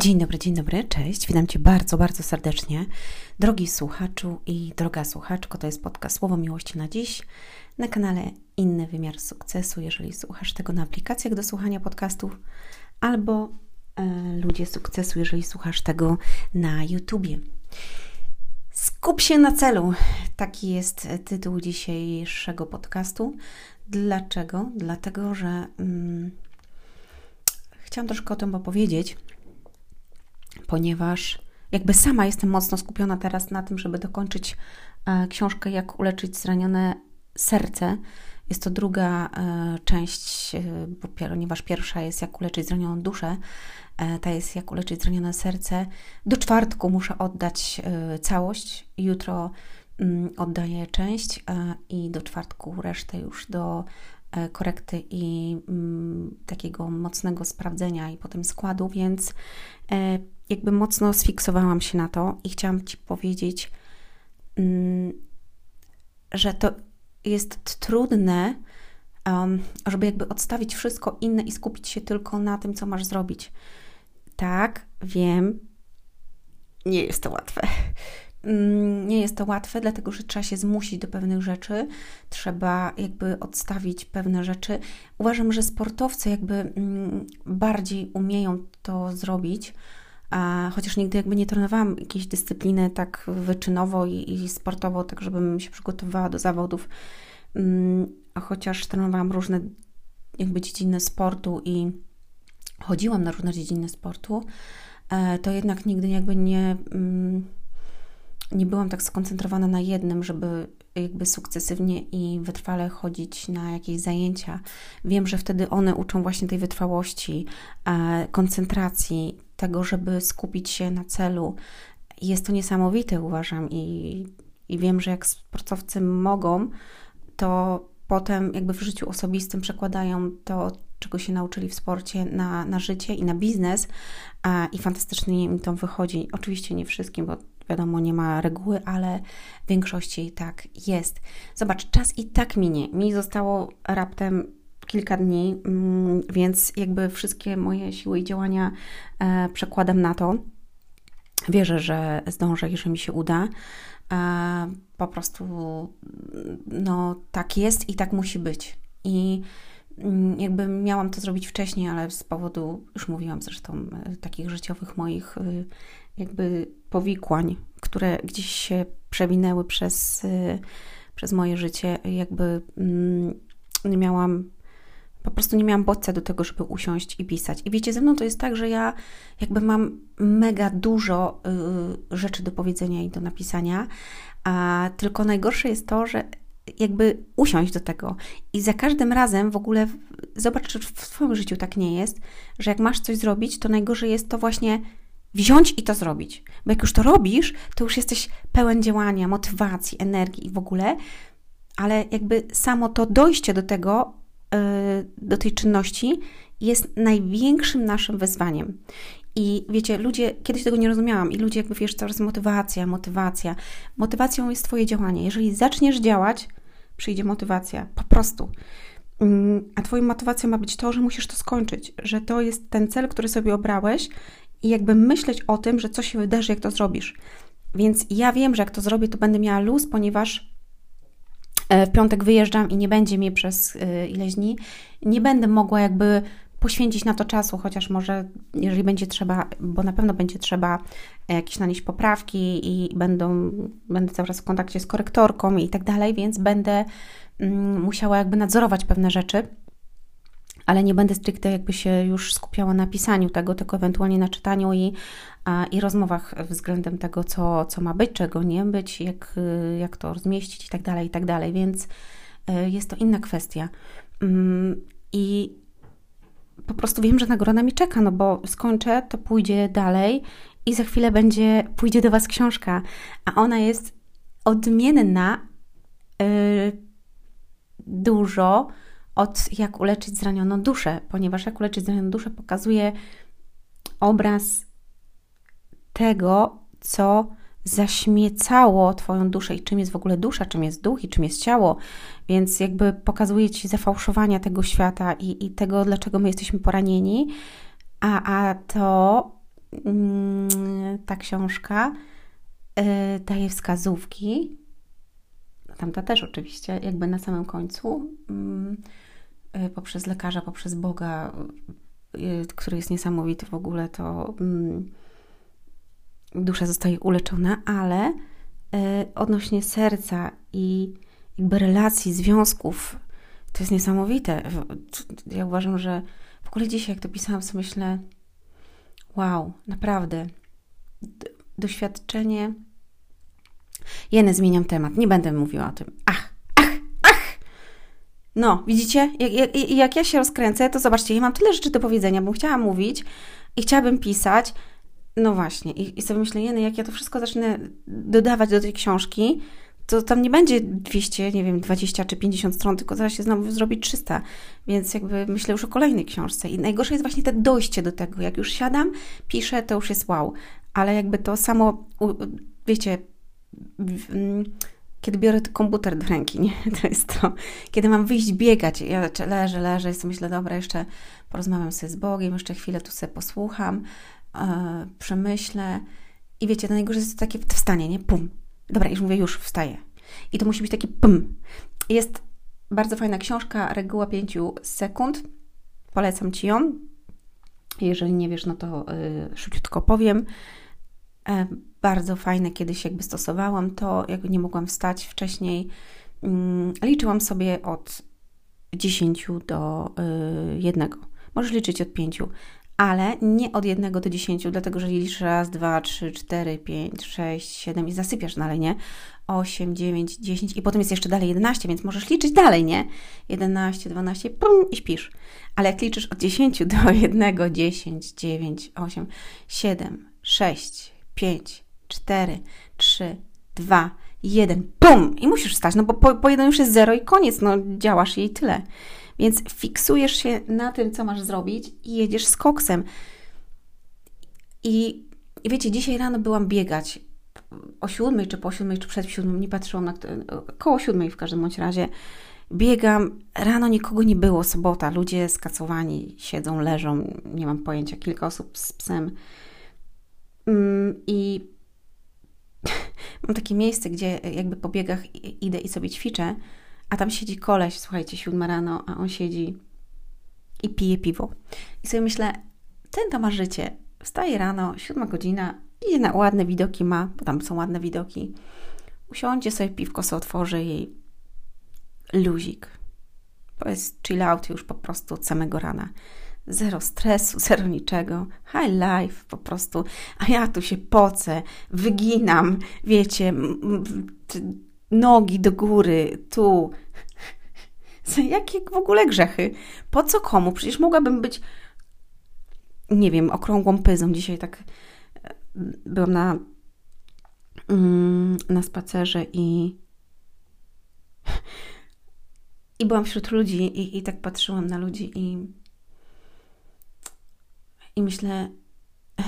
Dzień dobry, dzień dobry, cześć. Witam Cię bardzo, bardzo serdecznie. Drogi słuchaczu i droga słuchaczko, to jest podcast Słowo Miłości na dziś na kanale Inny Wymiar Sukcesu, jeżeli słuchasz tego na aplikacjach do słuchania podcastów, albo e, Ludzie Sukcesu, jeżeli słuchasz tego na YouTubie. Skup się na celu. Taki jest tytuł dzisiejszego podcastu. Dlaczego? Dlatego, że mm, chciałam troszkę o tym opowiedzieć ponieważ jakby sama jestem mocno skupiona teraz na tym, żeby dokończyć e, książkę Jak uleczyć zranione serce. Jest to druga e, część, e, ponieważ pierwsza jest Jak uleczyć zranioną duszę, ta jest Jak uleczyć zranione serce. Do czwartku muszę oddać całość. Jutro mm, oddaję część i do czwartku resztę już do korekty i mm, takiego mocnego sprawdzenia i potem składu, więc jakby mocno sfiksowałam się na to i chciałam Ci powiedzieć, mm, że to jest trudne, żeby jakby odstawić wszystko inne i skupić się tylko na tym, co masz zrobić. Tak, wiem, nie jest to łatwe. Mm, nie jest to łatwe, dlatego że trzeba się zmusić do pewnych rzeczy, trzeba jakby odstawić pewne rzeczy. Uważam, że sportowcy jakby mm, bardziej umieją to zrobić, chociaż nigdy jakby nie trenowałam jakiejś dyscypliny tak wyczynowo i, i sportowo, tak żebym się przygotowywała do zawodów, mm, a chociaż trenowałam różne jakby dziedziny sportu i chodziłam na różne dziedziny sportu, e, to jednak nigdy jakby nie, mm, nie byłam tak skoncentrowana na jednym, żeby jakby sukcesywnie i wytrwale chodzić na jakieś zajęcia. Wiem, że wtedy one uczą właśnie tej wytrwałości, koncentracji, tego, żeby skupić się na celu. Jest to niesamowite, uważam, i, i wiem, że jak sportowcy mogą, to potem jakby w życiu osobistym przekładają to, czego się nauczyli w sporcie, na, na życie i na biznes, a, i fantastycznie im to wychodzi. Oczywiście nie wszystkim, bo wiadomo, nie ma reguły, ale w większości tak jest. Zobacz, czas i tak minie. Mi zostało raptem kilka dni, mm, więc jakby wszystkie moje siły i działania e, przekładam na to. Wierzę, że zdążę i że mi się uda. E, po prostu no tak jest i tak musi być. I mm, jakby miałam to zrobić wcześniej, ale z powodu, już mówiłam zresztą, e, takich życiowych moich jakby powikłań, które gdzieś się przewinęły przez, przez moje życie, jakby mm, nie miałam po prostu nie miałam bodźca do tego, żeby usiąść i pisać. I wiecie, ze mną to jest tak, że ja jakby mam mega dużo y, rzeczy do powiedzenia i do napisania, a tylko najgorsze jest to, że jakby usiąść do tego. I za każdym razem w ogóle zobacz, czy w Twoim życiu tak nie jest, że jak masz coś zrobić, to najgorzej jest to właśnie wziąć i to zrobić. Bo jak już to robisz, to już jesteś pełen działania, motywacji, energii i w ogóle, ale jakby samo to dojście do tego do tej czynności jest największym naszym wyzwaniem. I wiecie, ludzie, kiedyś tego nie rozumiałam, i ludzie jakby wiesz, coraz motywacja, motywacja. Motywacją jest Twoje działanie. Jeżeli zaczniesz działać, przyjdzie motywacja, po prostu. Mm, a Twoją motywacją ma być to, że musisz to skończyć, że to jest ten cel, który sobie obrałeś, i jakby myśleć o tym, że co się wydarzy, jak to zrobisz. Więc ja wiem, że jak to zrobię, to będę miała luz, ponieważ w piątek wyjeżdżam i nie będzie mnie przez e, ileś dni, nie będę mogła jakby poświęcić na to czasu, chociaż może, jeżeli będzie trzeba, bo na pewno będzie trzeba jakieś nanieść poprawki i będą, będę cały czas w kontakcie z korektorką i tak dalej, więc będę mm, musiała jakby nadzorować pewne rzeczy ale nie będę stricte jakby się już skupiała na pisaniu tego, tylko ewentualnie na czytaniu i, i rozmowach względem tego, co, co ma być, czego nie być, jak, jak to rozmieścić i tak dalej, i tak dalej, więc y, jest to inna kwestia. Mm, I po prostu wiem, że nagroda mi czeka, no bo skończę, to pójdzie dalej i za chwilę będzie, pójdzie do Was książka, a ona jest odmienna yy, dużo od jak uleczyć zranioną duszę, ponieważ jak uleczyć zranioną duszę pokazuje obraz tego, co zaśmiecało Twoją duszę i czym jest w ogóle dusza, czym jest duch i czym jest ciało, więc jakby pokazuje Ci zafałszowania tego świata i, i tego, dlaczego my jesteśmy poranieni, a, a to mm, ta książka y, daje wskazówki, tamta też oczywiście, jakby na samym końcu, mm, y, poprzez lekarza, poprzez Boga, który jest niesamowity w ogóle, to mm, dusza zostaje uleczona, ale odnośnie serca i jakby relacji, związków, to jest niesamowite. Ja uważam, że w ogóle dzisiaj, jak to pisałam, sobie myślę, wow, naprawdę, doświadczenie. Jenę, zmieniam temat, nie będę mówiła o tym. Ach! No, widzicie? Jak, jak, jak ja się rozkręcę, to zobaczcie, ja mam tyle rzeczy do powiedzenia, bo chciałam mówić i chciałabym pisać. No właśnie, i, i sobie myślę, Jeny, jak ja to wszystko zacznę dodawać do tej książki, to tam nie będzie 200, nie wiem, 20 czy 50 stron, tylko zaraz się znowu zrobi 300. Więc jakby myślę już o kolejnej książce. I najgorsze jest właśnie to dojście do tego. Jak już siadam, piszę, to już jest wow. Ale jakby to samo, wiecie, kiedy biorę komputer do ręki, nie? To jest to, kiedy mam wyjść biegać, ja leżę, leżę i sobie myślę, dobra, jeszcze porozmawiam sobie z Bogiem, jeszcze chwilę tu sobie posłucham, yy, przemyślę i wiecie, to najgorsze jest takie wstanie, nie? Pum, Dobra, już mówię, już wstaję. I to musi być taki pum. Jest bardzo fajna książka, reguła 5 sekund. Polecam Ci ją. Jeżeli nie wiesz, no to yy, szybciutko powiem. E, bardzo fajne, kiedyś jakby stosowałam to, jakby nie mogłam wstać wcześniej. Yy, liczyłam sobie od 10 do yy, 1. Możesz liczyć od 5 ale nie od 1 do 10, dlatego że liczysz raz, dwa, trzy, cztery, pięć, sześć, siedem i zasypiasz dalej, nie? 8, 9, 10 i potem jest jeszcze dalej 11, więc możesz liczyć dalej, nie? 11, 12, pum, i śpisz. Ale jak liczysz od 10 do 1, 10, 9, 8, 7, 6, 5, 4, 3, 2, 1, pum! I musisz wstać, no bo po, po jeden już jest 0 i koniec, no działasz i tyle. Więc fiksujesz się na tym, co masz zrobić i jedziesz z koksem. I, i wiecie, dzisiaj rano byłam biegać o siódmej, czy po siódmej, czy przed siódmą, nie patrzyłam na... Koło siódmej w każdym bądź razie. Biegam, rano nikogo nie było, sobota, ludzie skacowani, siedzą, leżą, nie mam pojęcia, kilka osób z psem. Mm, I mam takie miejsce, gdzie jakby po biegach idę i sobie ćwiczę, a tam siedzi koleś, słuchajcie, siódma rano, a on siedzi i pije piwo. I sobie myślę, ten to ma życie. Wstaje rano, siódma godzina, idzie na ładne widoki ma, bo tam są ładne widoki. Usiądzie sobie, piwko sobie otworzy jej luzik. To jest chill out już po prostu od samego rana. Zero stresu, zero niczego. High life po prostu. A ja tu się pocę, wyginam, wiecie, nogi do góry, tu. Jakie w ogóle grzechy? Po co komu? Przecież mogłabym być, nie wiem, okrągłą pyzą. Dzisiaj tak e, byłam na, mm, na spacerze i i byłam wśród ludzi i, i tak patrzyłam na ludzi i i myślę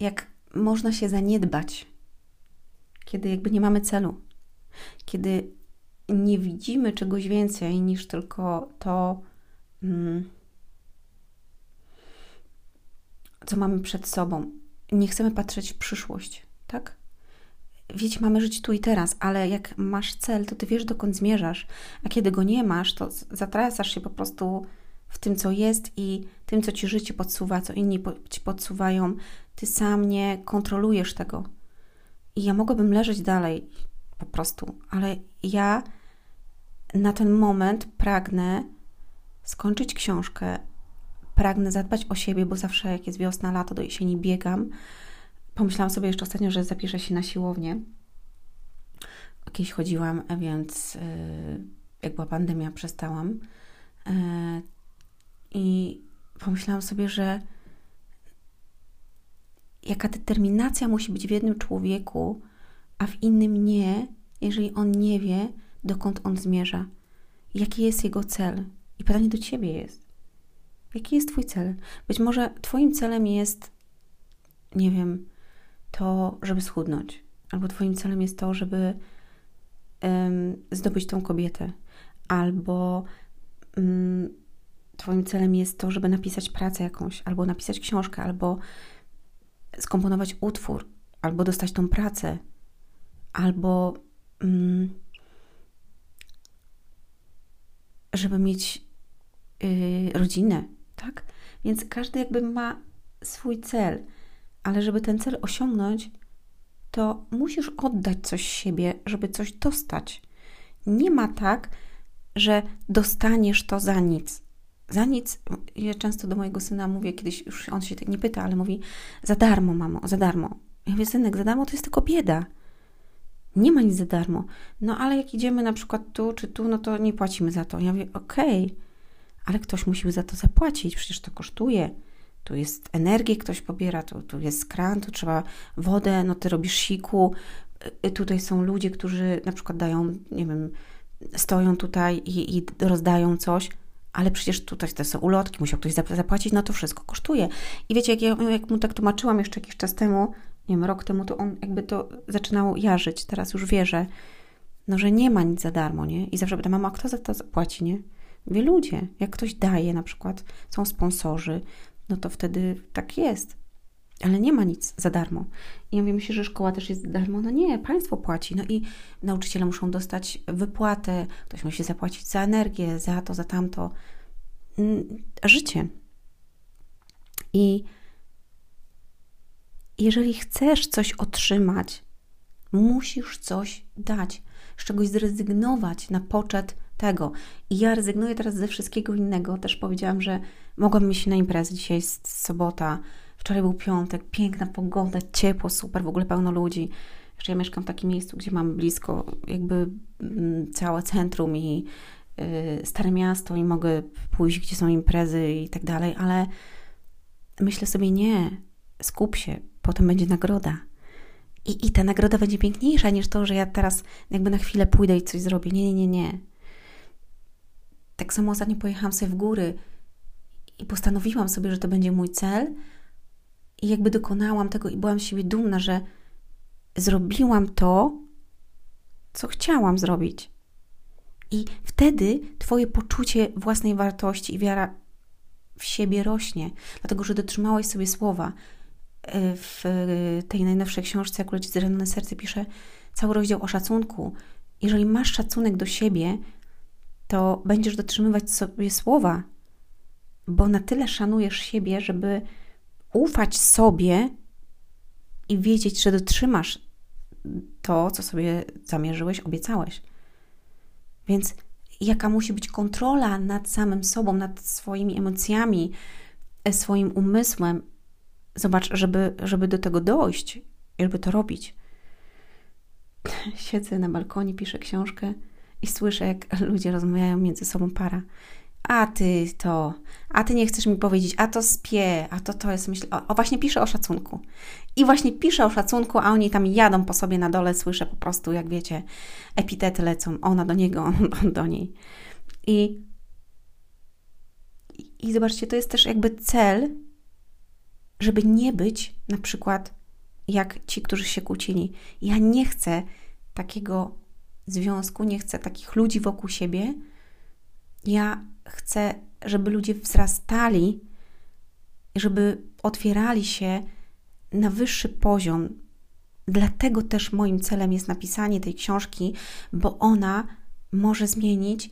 jak można się zaniedbać kiedy jakby nie mamy celu, kiedy nie widzimy czegoś więcej niż tylko to, mm, co mamy przed sobą. Nie chcemy patrzeć w przyszłość, tak? Wiecie, mamy żyć tu i teraz, ale jak masz cel, to ty wiesz, dokąd zmierzasz, a kiedy go nie masz, to zatracasz się po prostu w tym, co jest i tym, co ci życie podsuwa, co inni ci podsuwają. Ty sam nie kontrolujesz tego. I ja mogłabym leżeć dalej po prostu, ale ja na ten moment pragnę skończyć książkę, pragnę zadbać o siebie, bo zawsze jak jest wiosna, lato, do jesieni biegam. Pomyślałam sobie jeszcze ostatnio, że zapiszę się na siłownię. Kiedyś chodziłam, więc yy, jak była pandemia, przestałam. I pomyślałam sobie, że jaka determinacja musi być w jednym człowieku, a w innym nie, jeżeli on nie wie, dokąd on zmierza, jaki jest jego cel. I pytanie do ciebie jest: jaki jest Twój cel? Być może Twoim celem jest, nie wiem, to, żeby schudnąć, albo Twoim celem jest to, żeby um, zdobyć tą kobietę, albo um, Twoim celem jest to, żeby napisać pracę jakąś, albo napisać książkę, albo skomponować utwór, albo dostać tą pracę, albo mm, żeby mieć yy, rodzinę, tak? Więc każdy jakby ma swój cel, ale żeby ten cel osiągnąć, to musisz oddać coś siebie, żeby coś dostać. Nie ma tak, że dostaniesz to za nic. Za nic, ja często do mojego syna mówię, kiedyś już on się tak nie pyta, ale mówi, za darmo, mamo, za darmo. Ja mówię, synek, za darmo to jest tylko bieda. Nie ma nic za darmo. No ale jak idziemy na przykład tu czy tu, no to nie płacimy za to. Ja mówię, okej, okay, ale ktoś musi za to zapłacić, przecież to kosztuje. Tu jest energię, ktoś pobiera, tu, tu jest kran, tu trzeba wodę, no ty robisz siku. Y, tutaj są ludzie, którzy na przykład dają, nie wiem, stoją tutaj i, i rozdają coś, ale przecież tutaj te są ulotki, musiał ktoś zapłacić, no to wszystko kosztuje. I wiecie, jak, ja, jak mu tak tłumaczyłam jeszcze jakiś czas temu, nie wiem, rok temu, to on jakby to zaczynał jarzyć, teraz już wie, że, no, że nie ma nic za darmo, nie? I zawsze pyta, mama, kto za to zapłaci, nie? Wie ludzie, jak ktoś daje na przykład, są sponsorzy, no to wtedy tak jest. Ale nie ma nic za darmo. I ja mówię, że szkoła też jest za darmo. No nie, państwo płaci. No i nauczyciele muszą dostać wypłatę, ktoś musi zapłacić za energię, za to, za tamto. Mm, życie. I jeżeli chcesz coś otrzymać, musisz coś dać, z czegoś zrezygnować na poczet tego. I ja rezygnuję teraz ze wszystkiego innego. Też powiedziałam, że mogłam iść na imprezę. Dzisiaj jest sobota, wczoraj był piątek, piękna pogoda, ciepło, super, w ogóle pełno ludzi. Jeszcze ja mieszkam w takim miejscu, gdzie mam blisko jakby mm, całe centrum i yy, stare miasto i mogę pójść, gdzie są imprezy i tak dalej, ale myślę sobie, nie, skup się, potem będzie nagroda. I, I ta nagroda będzie piękniejsza niż to, że ja teraz jakby na chwilę pójdę i coś zrobię. Nie, nie, nie, nie. Tak samo ostatnio pojechałam sobie w góry i postanowiłam sobie, że to będzie mój cel, i jakby dokonałam tego i byłam z siebie dumna, że zrobiłam to, co chciałam zrobić. I wtedy Twoje poczucie własnej wartości i wiara w siebie rośnie, dlatego że dotrzymałaś sobie słowa. E, w tej najnowszej książce, leci zranione serce, pisze cały rozdział o szacunku. Jeżeli masz szacunek do siebie, to będziesz dotrzymywać sobie słowa, bo na tyle szanujesz siebie, żeby ufać sobie i wiedzieć, że dotrzymasz to, co sobie zamierzyłeś, obiecałeś. Więc jaka musi być kontrola nad samym sobą, nad swoimi emocjami, e, swoim umysłem. Zobacz, żeby, żeby do tego dojść, żeby to robić. Siedzę na balkonie, piszę książkę i słyszę, jak ludzie rozmawiają między sobą para a ty to, a ty nie chcesz mi powiedzieć, a to spie, a to to jest, myśl, o, o, właśnie piszę o szacunku. I właśnie piszę o szacunku, a oni tam jadą po sobie na dole, słyszę po prostu, jak wiecie, epitety lecą, ona do niego, on do niej. I, i zobaczcie, to jest też jakby cel, żeby nie być na przykład jak ci, którzy się kłócili. Ja nie chcę takiego związku, nie chcę takich ludzi wokół siebie. Ja chcę, żeby ludzie wzrastali, żeby otwierali się na wyższy poziom. Dlatego też moim celem jest napisanie tej książki, bo ona może zmienić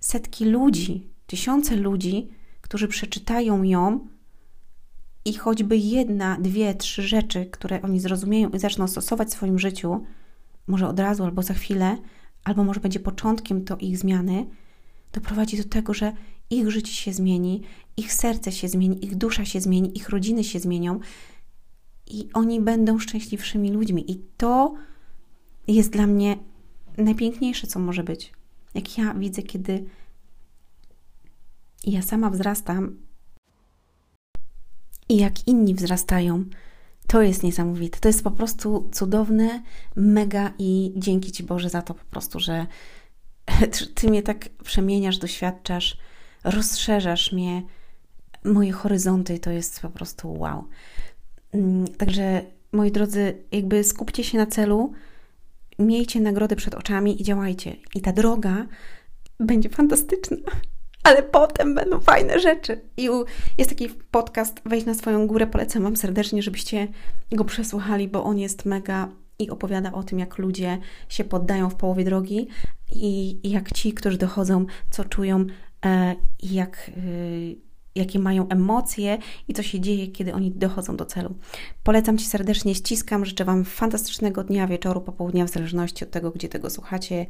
setki ludzi, tysiące ludzi, którzy przeczytają ją i choćby jedna, dwie, trzy rzeczy, które oni zrozumieją i zaczną stosować w swoim życiu, może od razu albo za chwilę, albo może będzie początkiem to ich zmiany, doprowadzi do tego, że ich życie się zmieni, ich serce się zmieni, ich dusza się zmieni, ich rodziny się zmienią i oni będą szczęśliwszymi ludźmi. I to jest dla mnie najpiękniejsze, co może być. Jak ja widzę, kiedy ja sama wzrastam i jak inni wzrastają, to jest niesamowite. To jest po prostu cudowne, mega i dzięki Ci Boże za to po prostu, że Ty mnie tak przemieniasz, doświadczasz, rozszerzasz mnie, moje horyzonty to jest po prostu wow. Mm, także moi drodzy, jakby skupcie się na celu, miejcie nagrody przed oczami i działajcie. I ta droga będzie fantastyczna. ale potem będą fajne rzeczy. I jest taki podcast Wejdź na swoją górę, polecam Wam serdecznie, żebyście go przesłuchali, bo on jest mega i opowiada o tym, jak ludzie się poddają w połowie drogi i, jak ci, którzy dochodzą, co czują e, i jak, e, jakie mają emocje i co się dzieje, kiedy oni dochodzą do celu. Polecam Ci serdecznie, ściskam, życzę Wam fantastycznego dnia, wieczoru, popołudnia, w zależności od tego, gdzie tego słuchacie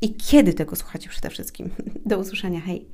i kiedy tego słuchacie przede wszystkim. Do usłyszenia, hej!